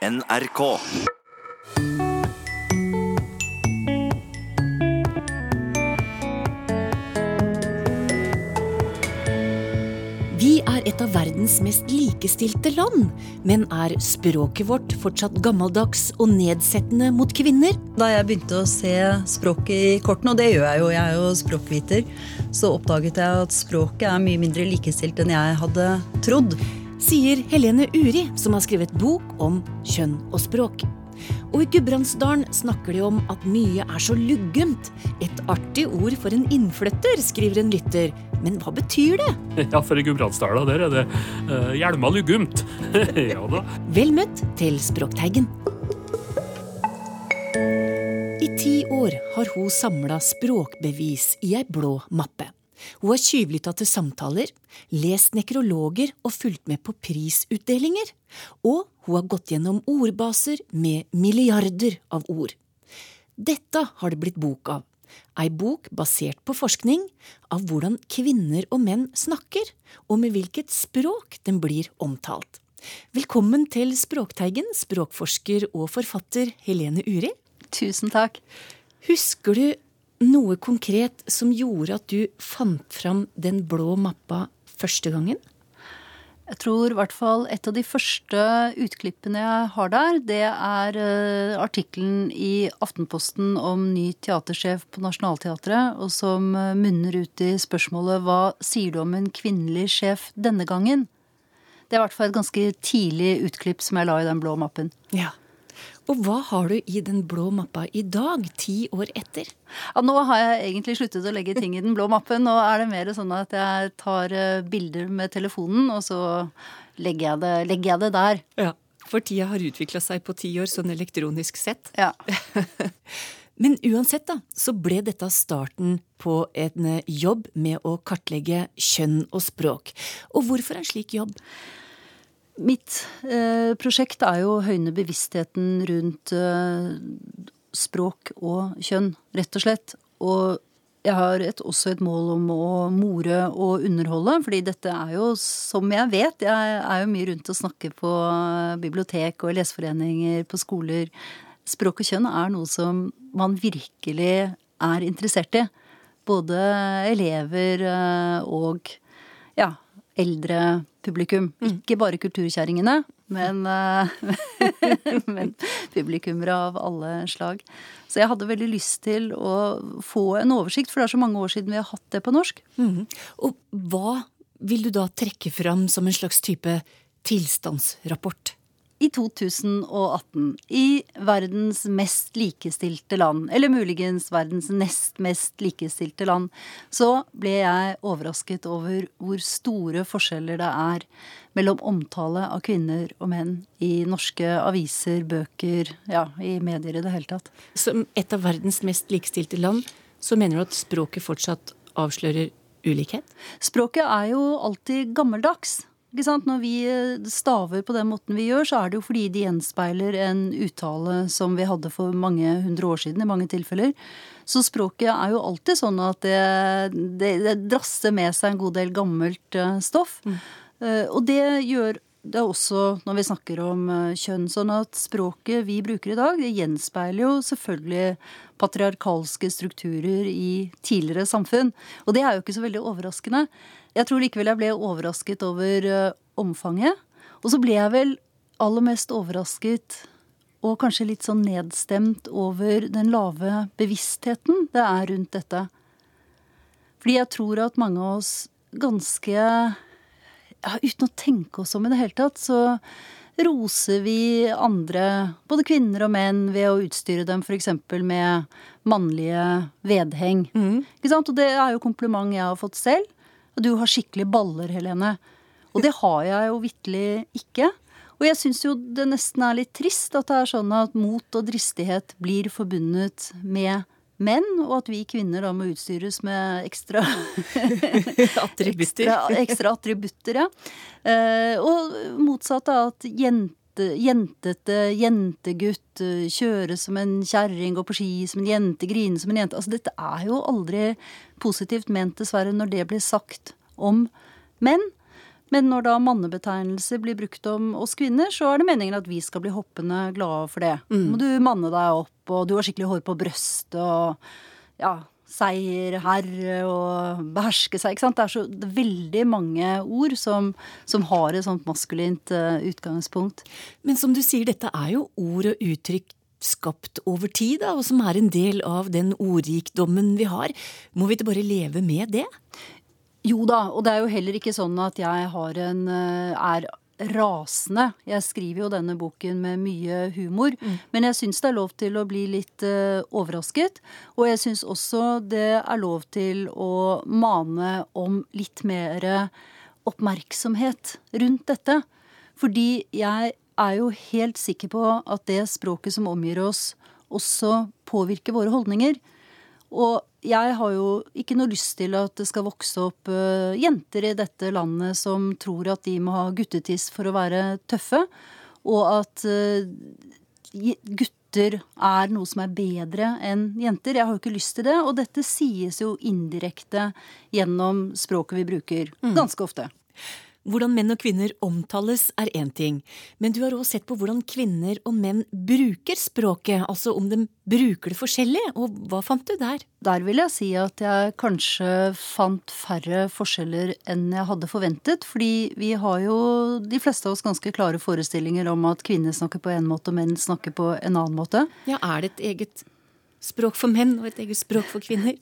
NRK. Vi er et av verdens mest likestilte land, men er språket vårt fortsatt gammeldags og nedsettende mot kvinner? Da jeg begynte å se språket i kortene, og det gjør jeg jo, jeg er jo språkviter, så oppdaget jeg at språket er mye mindre likestilt enn jeg hadde trodd. Sier Helene Uri, som har skrevet bok om kjønn og språk. Og i Gudbrandsdalen snakker de om at mye er så luggent. Et artig ord for en innflytter, skriver en lytter. Men hva betyr det? Ja, for i Gudbrandsdalen der er det uh, hjelma luggumt. ja da. Vel møtt til Språkteigen. I ti år har hun samla språkbevis i ei blå mappe. Hun har tjuvlytta til samtaler, lest nekrologer og fulgt med på prisutdelinger. Og hun har gått gjennom ordbaser med milliarder av ord. Dette har det blitt bok av. Ei bok basert på forskning av hvordan kvinner og menn snakker, og med hvilket språk den blir omtalt. Velkommen til Språkteigen, språkforsker og forfatter Helene Uri. Tusen takk. Husker du noe konkret som gjorde at du fant fram den blå mappa første gangen? Jeg tror i hvert fall et av de første utklippene jeg har der, det er uh, artikkelen i Aftenposten om ny teatersjef på Nationaltheatret, og som uh, munner ut i spørsmålet 'Hva sier du om en kvinnelig sjef denne gangen?' Det er i hvert fall et ganske tidlig utklipp som jeg la i den blå mappen. Ja. Og hva har du i den blå mappa i dag, ti år etter? Ja, nå har jeg egentlig sluttet å legge ting i den blå mappen. Nå er det mer sånn at jeg tar eh, bilder med telefonen, og så legger jeg det, legger jeg det der. Ja, For tida har utvikla seg på ti år, sånn elektronisk sett. Ja. Men uansett, da, så ble dette starten på en eh, jobb med å kartlegge kjønn og språk. Og hvorfor en slik jobb? Mitt eh, prosjekt er jo å høyne bevisstheten rundt eh, språk og kjønn, rett og slett. Og jeg har et, også et mål om å more og underholde, fordi dette er jo, som jeg vet, jeg er jo mye rundt og snakker på bibliotek og leseforeninger, på skoler. Språk og kjønn er noe som man virkelig er interessert i. Både elever eh, og ja, eldre publikum. Mm. Ikke bare kulturkjerringene, men, eh, men publikummere av alle slag. Så jeg hadde veldig lyst til å få en oversikt, for det er så mange år siden vi har hatt det på norsk. Mm. Og hva vil du da trekke fram som en slags type tilstandsrapport? I 2018 i verdens mest likestilte land, eller muligens verdens nest mest likestilte land, så ble jeg overrasket over hvor store forskjeller det er mellom omtale av kvinner og menn i norske aviser, bøker, ja, i medier i det hele tatt. Som et av verdens mest likestilte land, så mener du at språket fortsatt avslører ulikhet? Språket er jo alltid gammeldags. Når vi eh, staver på den måten vi gjør, så er det jo fordi de gjenspeiler en uttale som vi hadde for mange hundre år siden i mange tilfeller. Så språket er jo alltid sånn at det, det, det drasser med seg en god del gammelt uh, stoff. Mm. Uh, og det gjør det er også når vi snakker om uh, kjønn. Sånn at språket vi bruker i dag, det gjenspeiler jo selvfølgelig patriarkalske strukturer i tidligere samfunn. Og det er jo ikke så veldig overraskende. Jeg tror likevel jeg ble overrasket over uh, omfanget. Og så ble jeg vel aller mest overrasket og kanskje litt sånn nedstemt over den lave bevisstheten det er rundt dette. Fordi jeg tror at mange av oss ganske ja, Uten å tenke oss om i det hele tatt, så roser vi andre, både kvinner og menn, ved å utstyre dem f.eks. med mannlige vedheng. Mm. Og det er jo kompliment jeg har fått selv. Og du har skikkelig baller, Helene. Og det har jeg jo vitterlig ikke. Og jeg syns jo det nesten er litt trist at det er sånn at mot og dristighet blir forbundet med menn, og at vi kvinner da må utstyres med ekstra Attributter. Ekstra, ekstra attributter, ja. Eh, og motsatt av at jenter jentete jentegutt, eh, kjøre som en kjerring, gå på ski som en jente, grine som en jente. Altså, dette er jo aldri positivt ment, dessverre, når det blir sagt om menn. Men når da mannebetegnelser blir brukt om oss kvinner, så er det meningen at vi skal bli hoppende glade for det. Mm. Må du manne deg opp, og du har skikkelig hår på brøstet, og ja, seierherre og beherske seg. ikke sant? Det er så det er veldig mange ord som, som har et sånt maskulint uh, utgangspunkt. Men som du sier, dette er jo ord og uttrykk skapt over tid, da, og som er en del av den ordrikdommen vi har. Må vi ikke bare leve med det? Jo da, og det er jo heller ikke sånn at jeg har en eh, er rasende. Jeg skriver jo denne boken med mye humor. Mm. Men jeg syns det er lov til å bli litt uh, overrasket. Og jeg syns også det er lov til å mane om litt mer oppmerksomhet rundt dette. Fordi jeg er jo helt sikker på at det språket som omgir oss, også påvirker våre holdninger. Og jeg har jo ikke noe lyst til at det skal vokse opp uh, jenter i dette landet som tror at de må ha guttetiss for å være tøffe, og at uh, gutter er noe som er bedre enn jenter. Jeg har jo ikke lyst til det, og dette sies jo indirekte gjennom språket vi bruker. Mm. Ganske ofte. Hvordan menn og kvinner omtales er én ting, men du har også sett på hvordan kvinner og menn bruker språket, altså om de bruker det forskjellig, og hva fant du der? Der vil jeg si at jeg kanskje fant færre forskjeller enn jeg hadde forventet, fordi vi har jo de fleste av oss ganske klare forestillinger om at kvinner snakker på en måte og menn snakker på en annen måte. Ja, er det et eget språk for menn og et eget språk for kvinner?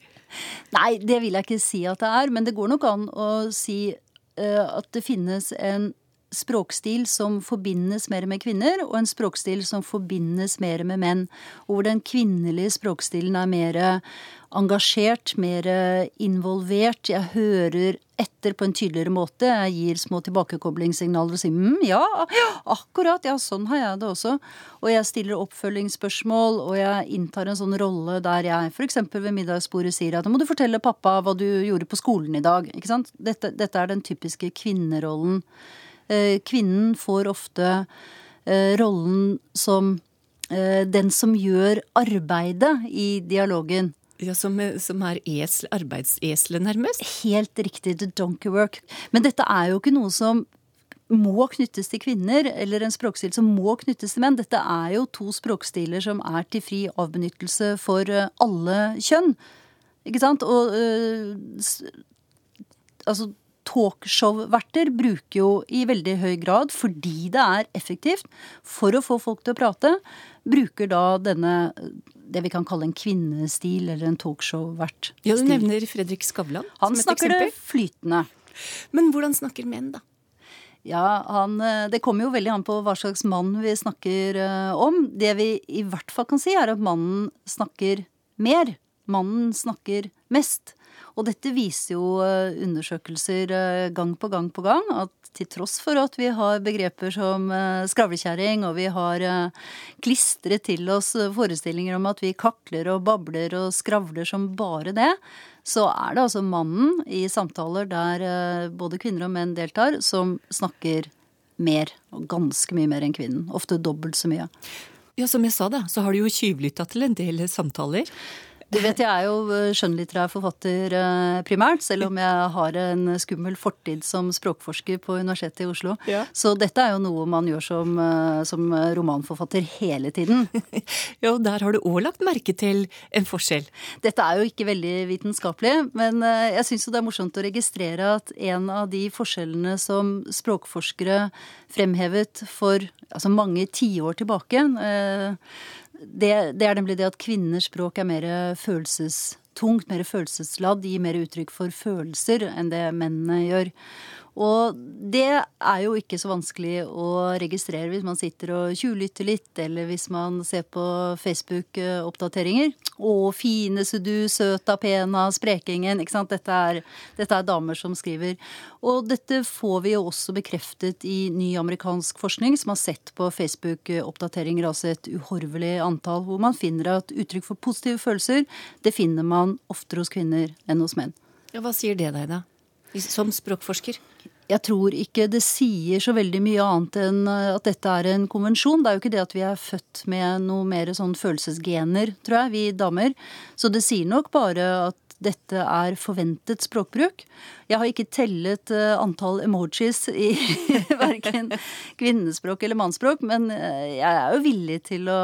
Nei, det vil jeg ikke si at det er, men det går nok an å si at det finnes en språkstil som forbindes mer med kvinner, og en språkstil som forbindes mer med menn. Og hvor den kvinnelige språkstilen er mer engasjert, mer involvert. Jeg hører etter på en tydeligere måte. Jeg gir små tilbakekoblingssignaler og sier mm, ja, akkurat, ja, sånn har jeg det også. Og jeg stiller oppfølgingsspørsmål, og jeg inntar en sånn rolle der jeg f.eks. ved middagsbordet sier at nå må du fortelle pappa hva du gjorde på skolen i dag. Ikke sant? Dette, dette er den typiske kvinnerollen. Eh, kvinnen får ofte eh, rollen som eh, den som gjør arbeidet i dialogen. Ja, som, som er esel, arbeidseselet, nærmest? Helt riktig. The donkey work. Men dette er jo ikke noe som må knyttes til kvinner, eller en språkstil som må knyttes til menn. Dette er jo to språkstiler som er til fri avbenyttelse for eh, alle kjønn. Ikke sant? Og øh, altså talkshow-verter bruker jo i veldig høy grad, fordi det er effektivt, for å få folk til å prate, bruker da denne det vi kan kalle en kvinnestil eller en talkshow-vert. Ja, Du nevner Fredrik Skavlan Han snakker det flytende. Men hvordan snakker menn, da? Ja, han, eh, Det kommer jo veldig an på hva slags mann vi snakker uh, om. Det vi i hvert fall kan si, er at mannen snakker mer. Mannen snakker mest. Og dette viser jo uh, undersøkelser uh, gang på gang på gang at til tross for at vi har begreper som uh, skravlekjerring, og vi har klistret til oss forestillinger om at vi kakler og babler og skravler som bare det, så er det altså mannen i samtaler der både kvinner og menn deltar, som snakker mer. Og ganske mye mer enn kvinnen. Ofte dobbelt så mye. Ja, Som jeg sa, da, så har du jo tjuvlytta til en del samtaler. Du vet, jeg er jo eh, skjønnlitterær forfatter eh, primært, selv om jeg har en skummel fortid som språkforsker på Universitetet i Oslo. Ja. Så dette er jo noe man gjør som, eh, som romanforfatter hele tiden. ja, og der har du òg lagt merke til en forskjell? Dette er jo ikke veldig vitenskapelig, men jeg syns jo det er morsomt å registrere at en av de forskjellene som språkforskere fremhevet for altså mange tiår tilbake det, det, er nemlig det at kvinners språk er mer følelsestungt, mer følelsesladd, gir mer uttrykk for følelser enn det mennene gjør. Og det er jo ikke så vanskelig å registrere hvis man sitter og tjuvlytter litt, eller hvis man ser på Facebook-oppdateringer. Å, fineste du, søta, pena, sprekingen. Ikke sant. Dette er, dette er damer som skriver. Og dette får vi jo også bekreftet i ny amerikansk forskning, som har sett på Facebook-oppdateringer, altså et uhorvelig antall, hvor man finner at uttrykk for positive følelser, det finner man oftere hos kvinner enn hos menn. Ja, Hva sier det deg, da? Som språkforsker? Jeg tror ikke det sier så veldig mye annet enn eh, at dette er en konvensjon. Det er jo ikke det at vi er født med noe mer sånn følelsesgener, tror jeg, vi damer. Så det sier nok bare at dette er forventet språkbruk. Jeg har ikke tellet uh, antall emojis i verken kvinnespråk eller mannsspråk, men uh, jeg er jo villig til å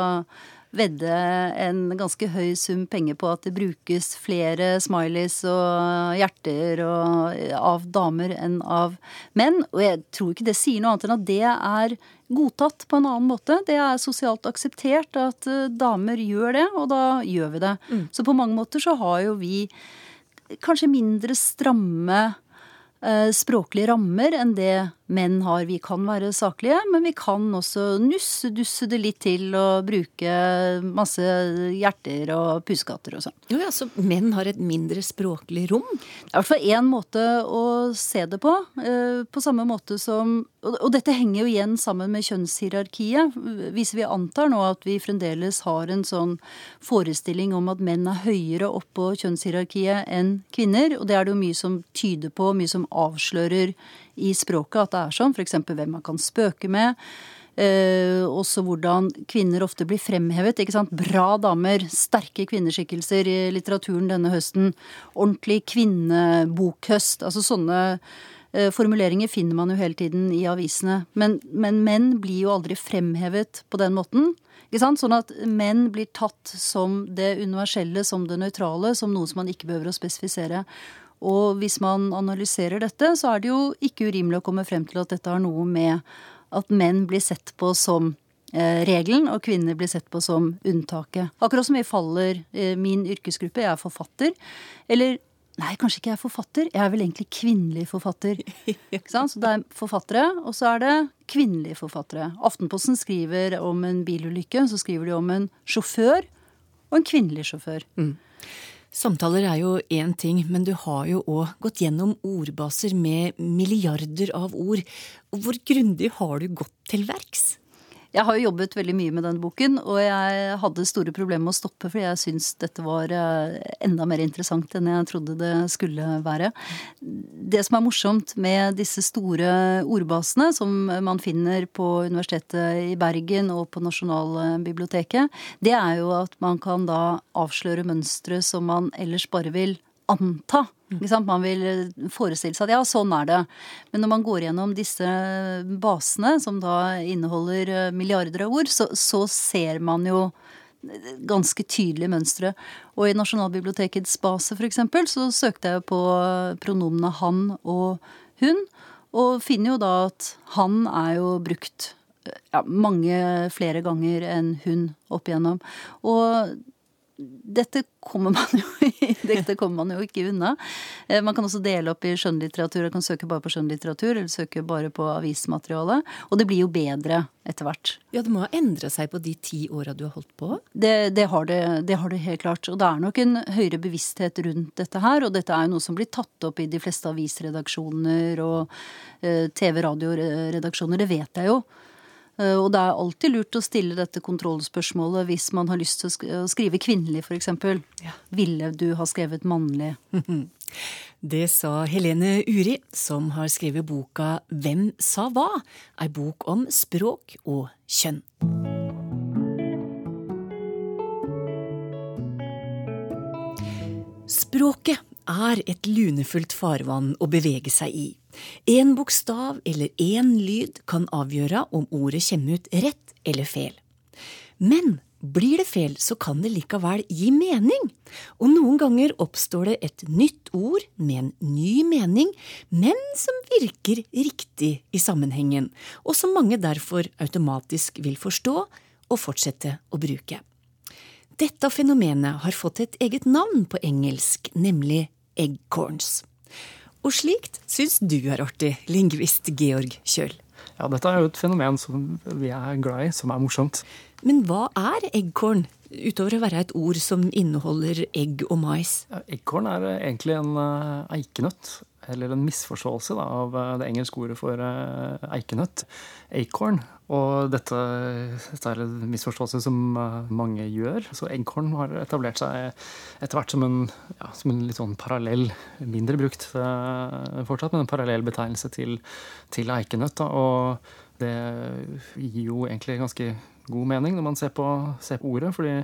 vedde en ganske høy sum penger på at det brukes flere smileys og hjerter og, av damer enn av menn. Og jeg tror ikke det sier noe annet enn at det er godtatt på en annen måte. Det er sosialt akseptert at uh, damer gjør det, og da gjør vi det. Mm. Så på mange måter så har jo vi kanskje mindre stramme språklige rammer enn det menn har. Vi kan være saklige, men vi kan også nusse-dusse det litt til og bruke masse hjerter og pusekatter og sånn. Jo, ja, Så menn har et mindre språklig rom? Det er i hvert fall én måte å se det på. Eh, på samme måte som Og dette henger jo igjen sammen med kjønnshierarkiet. Hvis vi antar nå at vi fremdeles har en sånn forestilling om at menn er høyere oppå kjønnshierarkiet enn kvinner, og det er det jo mye som tyder på, mye som avslører i språket at det er sånn. F.eks. hvem man kan spøke med. Eh, også hvordan kvinner ofte blir fremhevet. ikke sant? Bra damer, sterke kvinneskikkelser i litteraturen denne høsten. Ordentlig kvinnebokhøst. Altså sånne formuleringer finner man jo hele tiden i avisene. Men, men menn blir jo aldri fremhevet på den måten. Sånn at menn blir tatt som det universelle, som det nøytrale, som noe som man ikke behøver å spesifisere. Og hvis man analyserer dette, så er det jo ikke urimelig å komme frem til at dette har noe med at menn blir sett på som eh, regelen, og kvinner blir sett på som unntaket. Akkurat som vi faller eh, min yrkesgruppe, jeg er forfatter. Eller nei, kanskje ikke jeg er forfatter, jeg er vel egentlig kvinnelig forfatter. Så det er forfattere, og så er det kvinnelige forfattere. Aftenposten skriver om en bilulykke, så skriver de om en sjåfør og en kvinnelig sjåfør. Mm. Samtaler er jo én ting, men du har jo òg gått gjennom ordbaser med milliarder av ord. Hvor grundig har du gått til verks? Jeg har jo jobbet veldig mye med denne boken, og jeg hadde store problemer med å stoppe, fordi jeg syns dette var eh, enda mer interessant enn jeg trodde det skulle være. Det som er morsomt med disse store ordbasene, som man finner på Universitetet i Bergen og på Nasjonalbiblioteket, det er jo at man kan da avsløre mønstre som man ellers bare vil anta. Man vil forestille seg at ja, sånn er det. Men når man går gjennom disse basene, som da inneholder eh, milliarder av ord, så, så ser man jo ganske tydelige mønstre. Og i Nasjonalbibliotekets base, f.eks., så søkte jeg på pronomene han og hun. Og finner jo da at han er jo brukt ja, mange flere ganger enn hun opp igjennom. Og dette kommer, man jo, dette kommer man jo ikke unna. Eh, man kan også dele opp i skjønnlitteratur. Man kan søke bare på skjønnlitteratur, eller søke bare på avismateriale. Og det blir jo bedre etter hvert. Ja, det må ha endra seg på de ti åra du har holdt på? Det, det, har det, det, har det, helt klart. Og det er nok en høyere bevissthet rundt dette her. Og dette er jo noe som blir tatt opp i de fleste avisredaksjoner og eh, TV-radioredaksjoner. Det vet jeg jo. Eh, og det er alltid lurt å stille dette kontrollspørsmålet hvis man har lyst til å skrive kvinnelig, f.eks. Ja. Ville du ha skrevet mannlig? Det sa Helene Uri, som har skrevet boka Hvem sa hva? Ei bok om språk og kjønn. Språket er et lunefullt farvann å bevege seg i. En bokstav eller én lyd kan avgjøre om ordet kommer ut rett eller feil. Men blir det feil, så kan det likevel gi mening. Og noen ganger oppstår det et nytt ord med en ny mening, men som virker riktig i sammenhengen, og som mange derfor automatisk vil forstå og fortsette å bruke. Dette fenomenet har fått et eget navn på engelsk, nemlig eggcorns. Og slikt syns du er artig, lingvist Georg Kjøl. Ja, dette er jo et fenomen som vi er glad i, som er morsomt. Men hva er eggkorn, utover å være et ord som inneholder egg og mais? Eggkorn er egentlig en uh, eikenøtt, eller en misforståelse da, av uh, det engelske ordet for uh, eikenøtt. Acorn. Og dette, dette, er en misforståelse som mange gjør. Så acorn har etablert seg etter hvert som en, ja, som en litt sånn parallell, mindre brukt fortsatt, men en parallell betegnelse til, til eikenøtt. Da. Og det gir jo egentlig ganske god mening når man ser på, ser på ordet. fordi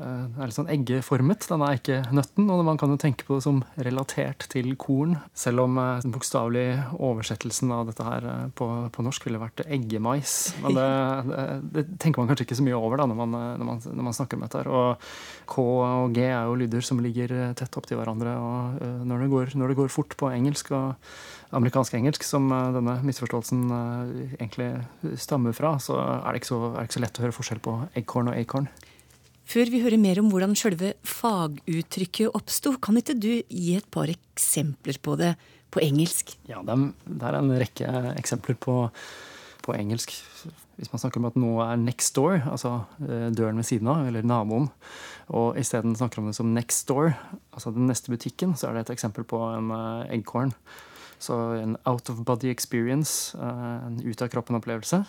Den er litt sånn eggeformet, denne eikenøtten. Og man kan jo tenke på det som relatert til korn. Selv om den bokstavelige oversettelsen av dette her på, på norsk ville vært eggemais. Men det, det, det, tenker man kanskje ikke så mye over da, når man, når man, når man snakker om dette. her. Og K og G er jo lyder som ligger tett opptil hverandre. og når det, går, når det går fort på engelsk og amerikansk engelsk, som denne misforståelsen egentlig stammer fra, så er det ikke så, det ikke så lett å høre forskjell på eggkorn og acorn. Før vi hører mer om hvordan sjølve faguttrykket oppsto, kan ikke du gi et par eksempler på det på engelsk? Ja, det er, en rekke eksempler på, på, engelsk. Hvis man snakker om at noe er next door, altså døren ved siden av, eller naboen, og isteden snakker om det som next door, altså den neste butikken, så er det et eksempel på en eggcorn. Så en out of body experience, en ut av kroppen-opplevelse,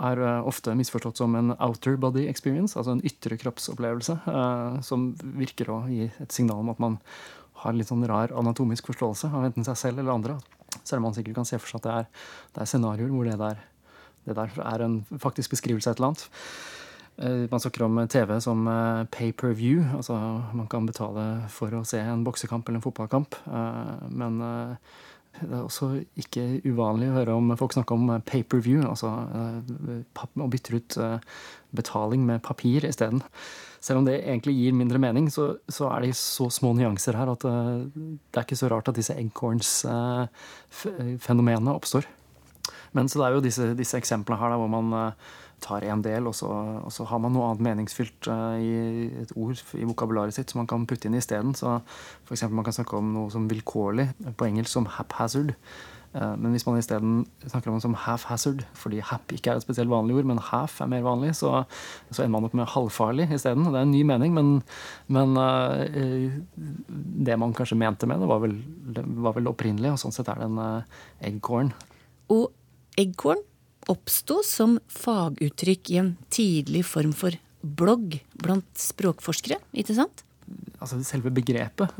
er ofte misforstått som en outer body experience, altså en ytre kroppsopplevelse, som virker å gi et signal om at man har litt sånn rar anatomisk forståelse av enten seg selv eller andre. Selv om man sikkert kan se for seg at det er, det er scenarioer hvor det der, det der, er en faktisk beskrivelse av et eller annet. Man snakker om TV som pay per view. Altså man kan betale for å se en boksekamp eller en fotballkamp. Men det er også ikke uvanlig å høre om folk snakke om pay per view. Altså å bytte ut betaling med papir isteden. Selv om det egentlig gir mindre mening, så, så, er det så små nyanser her at det er ikke så rart at disse eggcorns-fenomenene oppstår. Men så det er jo disse, disse eksemplene her da, hvor man tar en del, og så, og så, har man noe annet meningsfylt uh, i et ord i vokabularet sitt som man kan putte inn isteden. F.eks. man kan snakke om noe som vilkårlig, på engelsk som haphazard. Uh, men hvis man isteden snakker om det som half-hazard, fordi hap ikke er et spesielt vanlig ord, men half er mer vanlig, så, så ender man opp med halvfarlig isteden. Det er en ny mening, men, men uh, det man kanskje mente med det, var vel, var vel opprinnelig, og sånn sett er det en eggkorn. Og eggcorn oppsto som faguttrykk i en tidlig form for blogg blant språkforskere, ikke sant? Altså Selve begrepet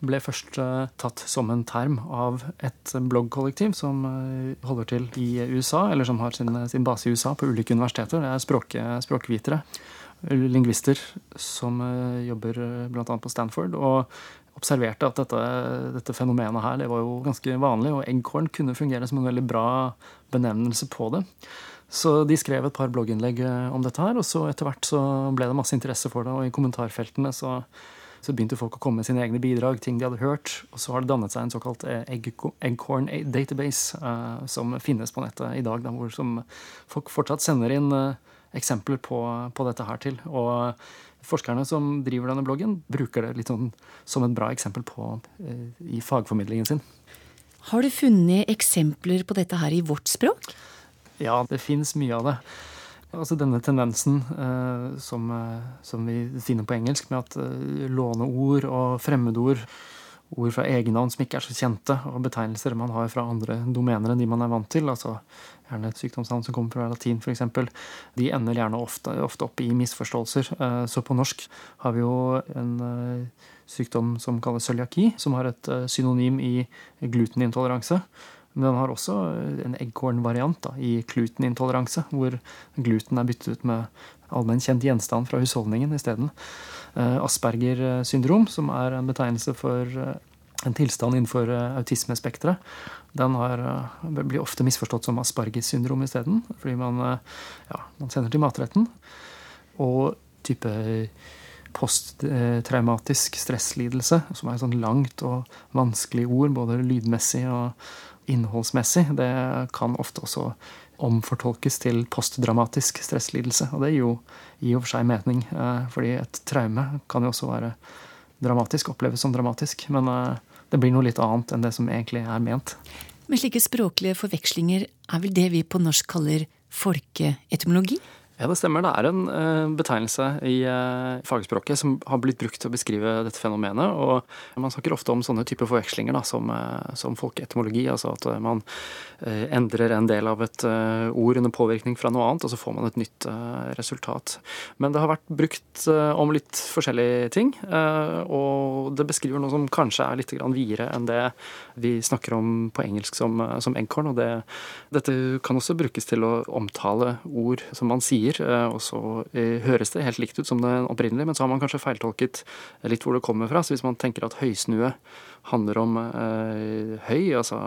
ble først tatt som en term av et bloggkollektiv som holder til i USA, eller som har sin, sin base i USA på ulike universiteter. Det er språk, språkvitere, lingvister, som jobber bl.a. på Stanford. og observerte at dette, dette, fenomenet her det var jo ganske vanlig, og eggkorn kunne fungere som en veldig bra benevnelse på det. Så de skrev et par blogginnlegg om dette her, og så etter hvert så ble det masse interesse for det. Og i kommentarfeltene så, så begynte folk å komme med sine egne bidrag, ting de hadde hørt. Og så har det dannet seg en såkalt eggcorn database uh, som finnes på nettet i dag, da, hvor folk fortsatt sender inn uh, eksempler på, på, dette her til. Og forskerne som driver denne bloggen, bruker det litt sånn som et bra eksempel på uh, i fagformidlingen sin. Har du funnet eksempler på dette her i vårt språk? Ja, det fins mye av det. Altså denne tendensen eh, som, som, vi finner på engelsk, med at eh, låneord og fremmedord, ord fra egennavn som ikke er så kjente, og betegnelser man har fra andre domener enn de man er vant til, altså gjerne et sykdomsnavn som kommer fra latin f.eks., de ender gjerne ofte, ofte, opp i misforståelser. Eh, så på norsk har vi jo en eh, sykdom som kalles cøliaki, som har et eh, synonym i glutenintoleranse. Men den har også en eggkornvariant i glutenintoleranse, hvor gluten er byttet ut med allmenn kjent gjenstand fra husholdningen isteden. Asperger syndrom, som er en betegnelse for en tilstand innenfor autismespekteret, den har, blir ofte misforstått som asparges syndrom isteden. Fordi man, ja, man sender til matretten. Og type posttraumatisk stresslidelse, som er et sånt langt og vanskelig ord, både lydmessig og innholdsmessig, det kan ofte også omfortolkes til postdramatisk stresslidelse. Og det gir jo i og for seg mening, fordi et traume kan jo også være dramatisk, oppleves som dramatisk. Men det blir noe litt annet enn det som egentlig er ment. Men slike språklige forvekslinger er vel det vi på norsk kaller folkeetymologi? Ja, det stemmer. Det er en uh, betegnelse i uh, fagspråket som har blitt brukt til å beskrive dette fenomenet. Og man snakker ofte om sånne typer forvekslinger da, som, uh, som folkeetymologi. Altså at man endrer en del av et ord under påvirkning fra noe annet, og så får man et nytt resultat. Men det har vært brukt om litt forskjellige ting. og det beskriver noe som kanskje er litt videre enn det vi snakker om på engelsk som, som enkorn. Og det, dette kan også brukes til å omtale ord som man sier sier. Og så høres det helt likt ut som det opprinnelige, men så har man kanskje feiltolket litt hvor det kommer fra. Så hvis man tenker at høysnue handler om høy, altså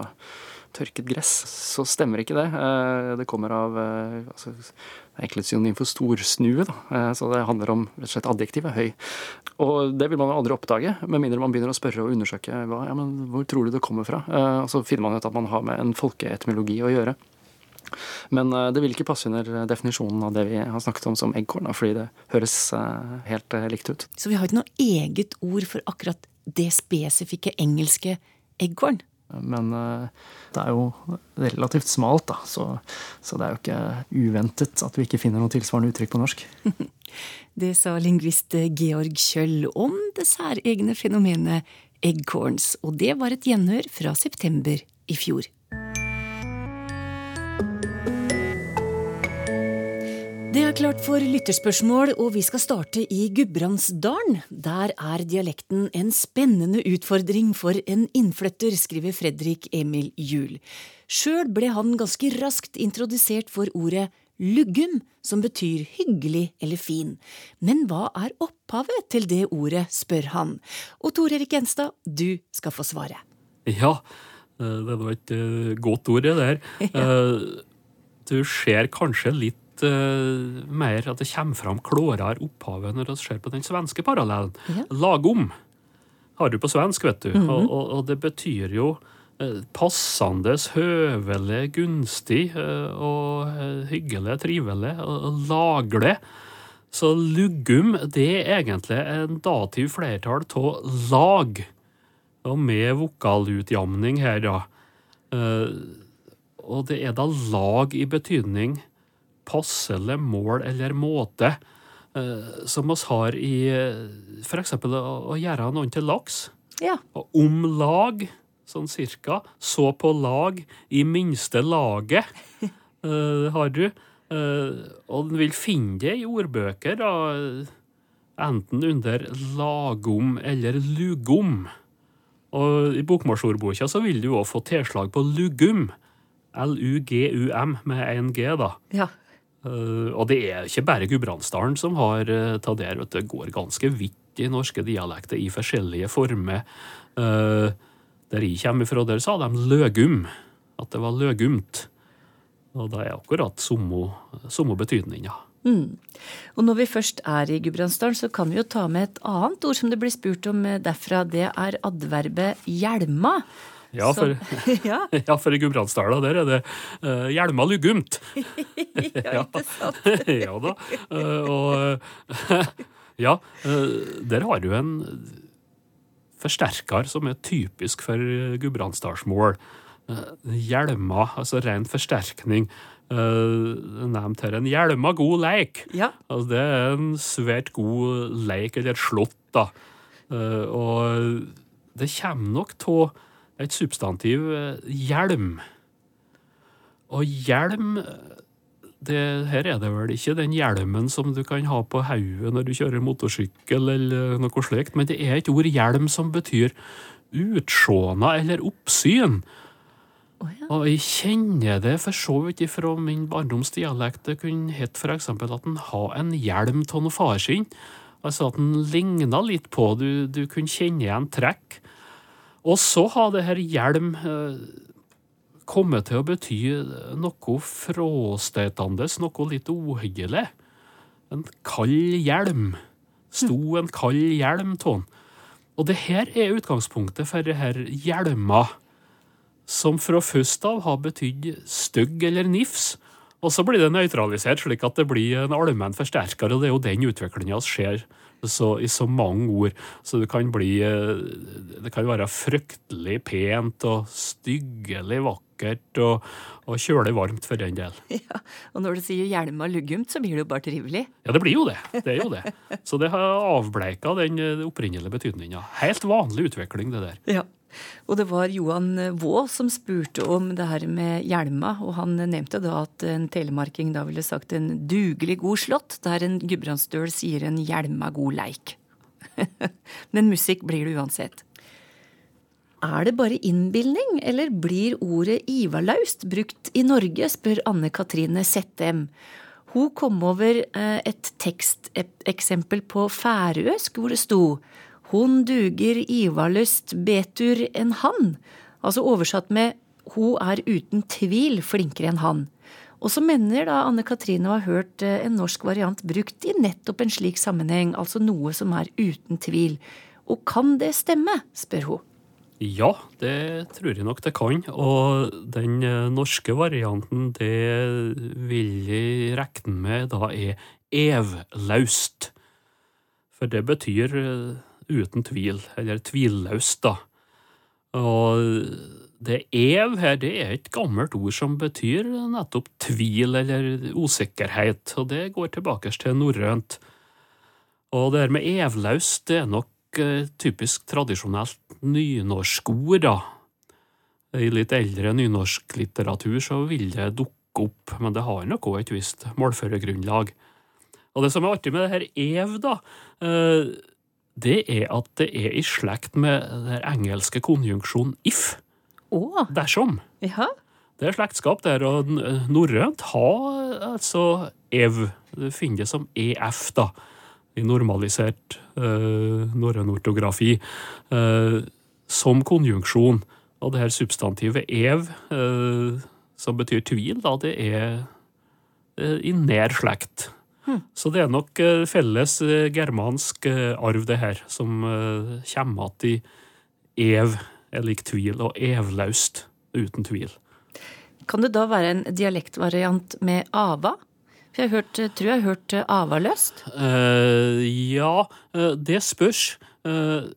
tørket gress, så stemmer ikke det. Det kommer av altså, det er et synonym for storsnue, da. så det handler om rett og slett adjektivet høy. Og det vil man aldri oppdage, med mindre man begynner å spørre og undersøke hva, ja, men hvor tror du det kommer fra. Eh, og så finner man ut at man har med en folkeetymologi å gjøre. Men eh, det vil ikke passe under definisjonen av det vi har snakket om som eggkorn, fordi det høres eh, helt likt ut. Så vi har ikke noe eget ord for akkurat det spesifikke engelske eggkorn? Men det er jo relativt smalt, da, så, så det er jo ikke uventet at vi ikke finner noe tilsvarende uttrykk på norsk. Det sa lingvist Georg Kjøll om det særegne fenomenet eggcorns, og det var et gjenhør fra september i fjor. Det er klart for lytterspørsmål, og vi skal starte i Gudbrandsdalen. Der er dialekten en spennende utfordring for en innflytter, skriver Fredrik Emil Juel. Sjøl ble han ganske raskt introdusert for ordet luggum, som betyr hyggelig eller fin. Men hva er opphavet til det ordet, spør han. Og Tor Erik Gjenstad, du skal få svare. Ja, eh, det var et eh, godt ord, det der. Eh, du ser kanskje litt mer at det kommer fram klårere opphavet når vi ser på den svenske parallellen. Ja. Lagom har du på svensk, vet du. Mm -hmm. og, og, og det betyr jo Eh, passende, høvelig, gunstig eh, og hyggelig, trivelig og laglig. Så lugum det er egentlig en dativ flertall av lag, og med vokalutjamning her, da. Og det er da lag i betydning passelig mål eller måte, som oss har i f.eks. å gjøre noen til laks. Ja. Om lag sånn cirka. Så på lag i minste laget, uh, har du. Og den vil finne det i ordbøker, da, enten under lagom eller lugom. Og i bokmålsordboka så vil du òg få tilslag på lugum. L-u-g-u-m med én G, da. Ja. Uh, og det er ikke bare Gudbrandsdalen som har tatt ta der. Vet det går ganske vidt i norske dialekter i forskjellige former. Uh, der jeg kommer fra, der sa de løgum. At det var løgumt. Og det er akkurat samme betydninga. Mm. Og når vi først er i Gudbrandsdalen, så kan vi jo ta med et annet ord som det blir spurt om derfra. Det er adverbet hjelma. Ja, for, ja. ja, for i Gudbrandsdala der er det uh, hjelma lugumt. ja, ikke sant? ja da. Uh, og uh, ja, der har du en forsterker som er typisk for gudbrandsdalsmål. Hjelma, altså ren forsterkning. Nevnt her en hjelma god leik. Ja. Altså, det er en svært god leik, eller slått, da. Uh, og det kommer nok av et substantiv hjelm. Og hjelm det, her er det vel ikke den hjelmen som du kan ha på hodet når du kjører motorsykkel, eller noe slikt, men det er et ord hjelm som betyr utsjåna eller oppsyn. Oh, ja. Og jeg kjenner det for så vidt ifra min barndomsdialekt. Det kunne hett f.eks. at en har en hjelm av noe far sin. Altså at den ligna litt på, du, du kunne kjenne igjen trekk. Og så har det her hjelm kommet til å bety noe fråstetende, noe litt uhyggelig. En kald hjelm. Sto en kald hjelm av Og det her er utgangspunktet for det her hjelma, som fra først av har betydd stygg eller nifs. Og så blir det nøytralisert, slik at det blir en allmenn forsterker, og det er jo den utviklinga som skjer så, i så mange ord. Så det kan bli eh, Det kan være fryktelig pent og styggelig vakkert og, og kjølig varmt for den del. Ja, Og når du sier hjelma luggumt, så blir det jo bare trivelig? Ja, det blir jo det. Det er jo det. Så det har avbleika den eh, opprinnelige betydninga. Helt vanlig utvikling, det der. Ja. Og det var Johan Vaa som spurte om det her med hjelma, og han nevnte da at en telemarking da ville sagt en dugelig god slått, der en gudbrandsdøl sier en hjelma god leik. Men musikk blir det uansett. Er det bare innbilning, eller blir ordet ivarlaust brukt i Norge, spør Anne Katrine Settem. Hun kom over eh, et teksteksempel på færøysk hvor det sto Hun duger ivarlyst betur enn han. Altså oversatt med Hun er uten tvil flinkere enn han. Og så mener da Anne Katrine å ha hørt eh, en norsk variant brukt i nettopp en slik sammenheng, altså noe som er uten tvil. Og kan det stemme, spør hun. Ja, det tror jeg nok det kan. Og den eh, norske varianten, det vil jeg regne med da er evlaust. For det betyr eh, uten tvil, eller tvilløst, da. Og det ev her, det er et gammelt ord som betyr nettopp tvil eller usikkerhet, og det går tilbake til norrønt. Og det her med evløst, det er nok Eh, typisk tradisjonelt nynorskord, da. I litt eldre nynorsklitteratur så vil det dukke opp, men det har nok òg et visst målførergrunnlag. Og det som er artig med det her ev, da, eh, det er at det er i slekt med den engelske konjunksjonen if. Oh. Dersom. Ja. Det er slektskap der, og norrønt har altså ev. Du finner det som ef, da i normalisert uh, norrøn ortografi uh, som konjunksjon. Og det her substantivet ev, uh, som betyr tvil, da, det er i nær slekt. Hmm. Så det er nok felles germansk arv, det her, som kommer igjen i ev er lik tvil, og evlaust uten tvil. Kan det da være en dialektvariant med ava? For jeg, hørt, tror jeg har hørt eh, avaløst. Uh, ja, det spørs. Uh,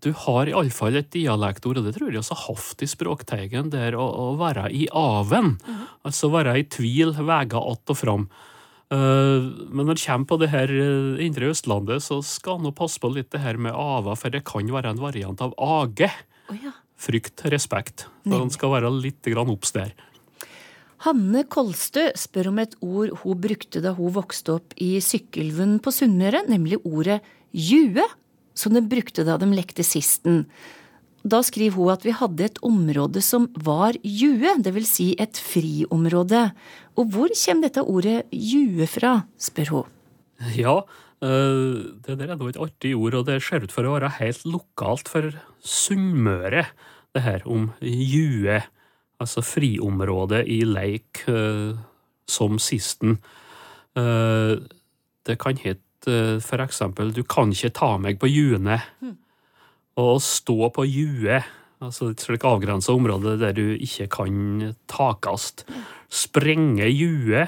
du har iallfall et dialektord, og det tror jeg også hatt i Språkteigen, der å, å være i aven. Mm. Altså være i tvil, vega att og fram. Men når det kommer på det her indre Østlandet, så skal han passe på litt det her med ava, for det kan være en variant av age. Oh, ja. Frykt, respekt. Så han skal være litt obs der. Hanne Kolstø spør om et ord hun brukte da hun vokste opp i Sykkylven på Sunnmøre, nemlig ordet jue, som de brukte da de lekte sisten. Da skriver hun at vi hadde et område som var jue, det vil Si et friområde. Og hvor kommer dette ordet jue fra, spør hun. Ja, eh, det der er nå et artig ord, og det ser ut for å være helt lokalt for Sunnmøre, det her om jue altså friområdet i leik uh, som sisten. Uh, det kan hete for eksempel 'du kan ikke ta meg på juene'. Mm. Å stå på jue, altså et slikt avgrensa område der du ikke kan takast. Sprenge jue,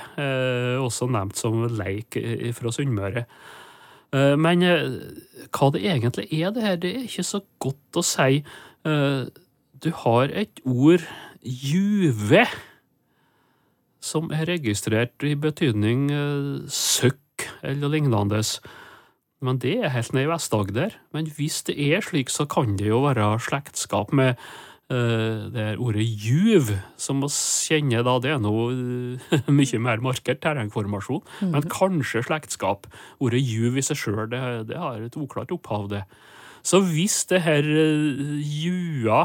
også nevnt som leik fra Sunnmøre. Men hva det egentlig er, det her, det er ikke så godt å si. Du har et ord Juve, som er registrert i betydning søkk eller lignende. Men det er helt nede i Vest-Agder. Men hvis det er slik, så kan det jo være slektskap med uh, det ordet juv, som vi kjenner da. Det er noe uh, mye mer markert terrengformasjon, mm. men kanskje slektskap. Ordet juv i seg sjøl, det, det, har et uklart opphav, det. Så hvis det her eh, jua,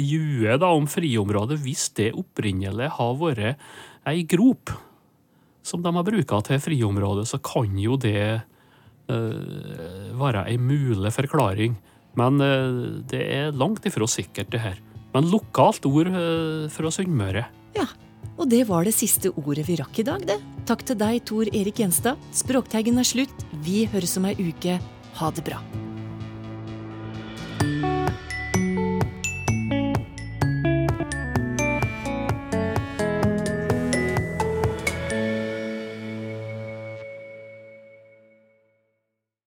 jue da, om friområdet, hvis det opprinnelig har vært ei grop som de har bruka til friområdet, så kan jo det være ei mulig forklaring. Men uh, det er langt ifra sikkert, det her. Men lokalt ord uh, fra Sunnmøre. Ja, og det var det siste ordet vi rakk i dag, det. Takk til deg, Tor Erik Gjenstad. Språkteigen er slutt. Vi høres om ei uke. Ha det bra.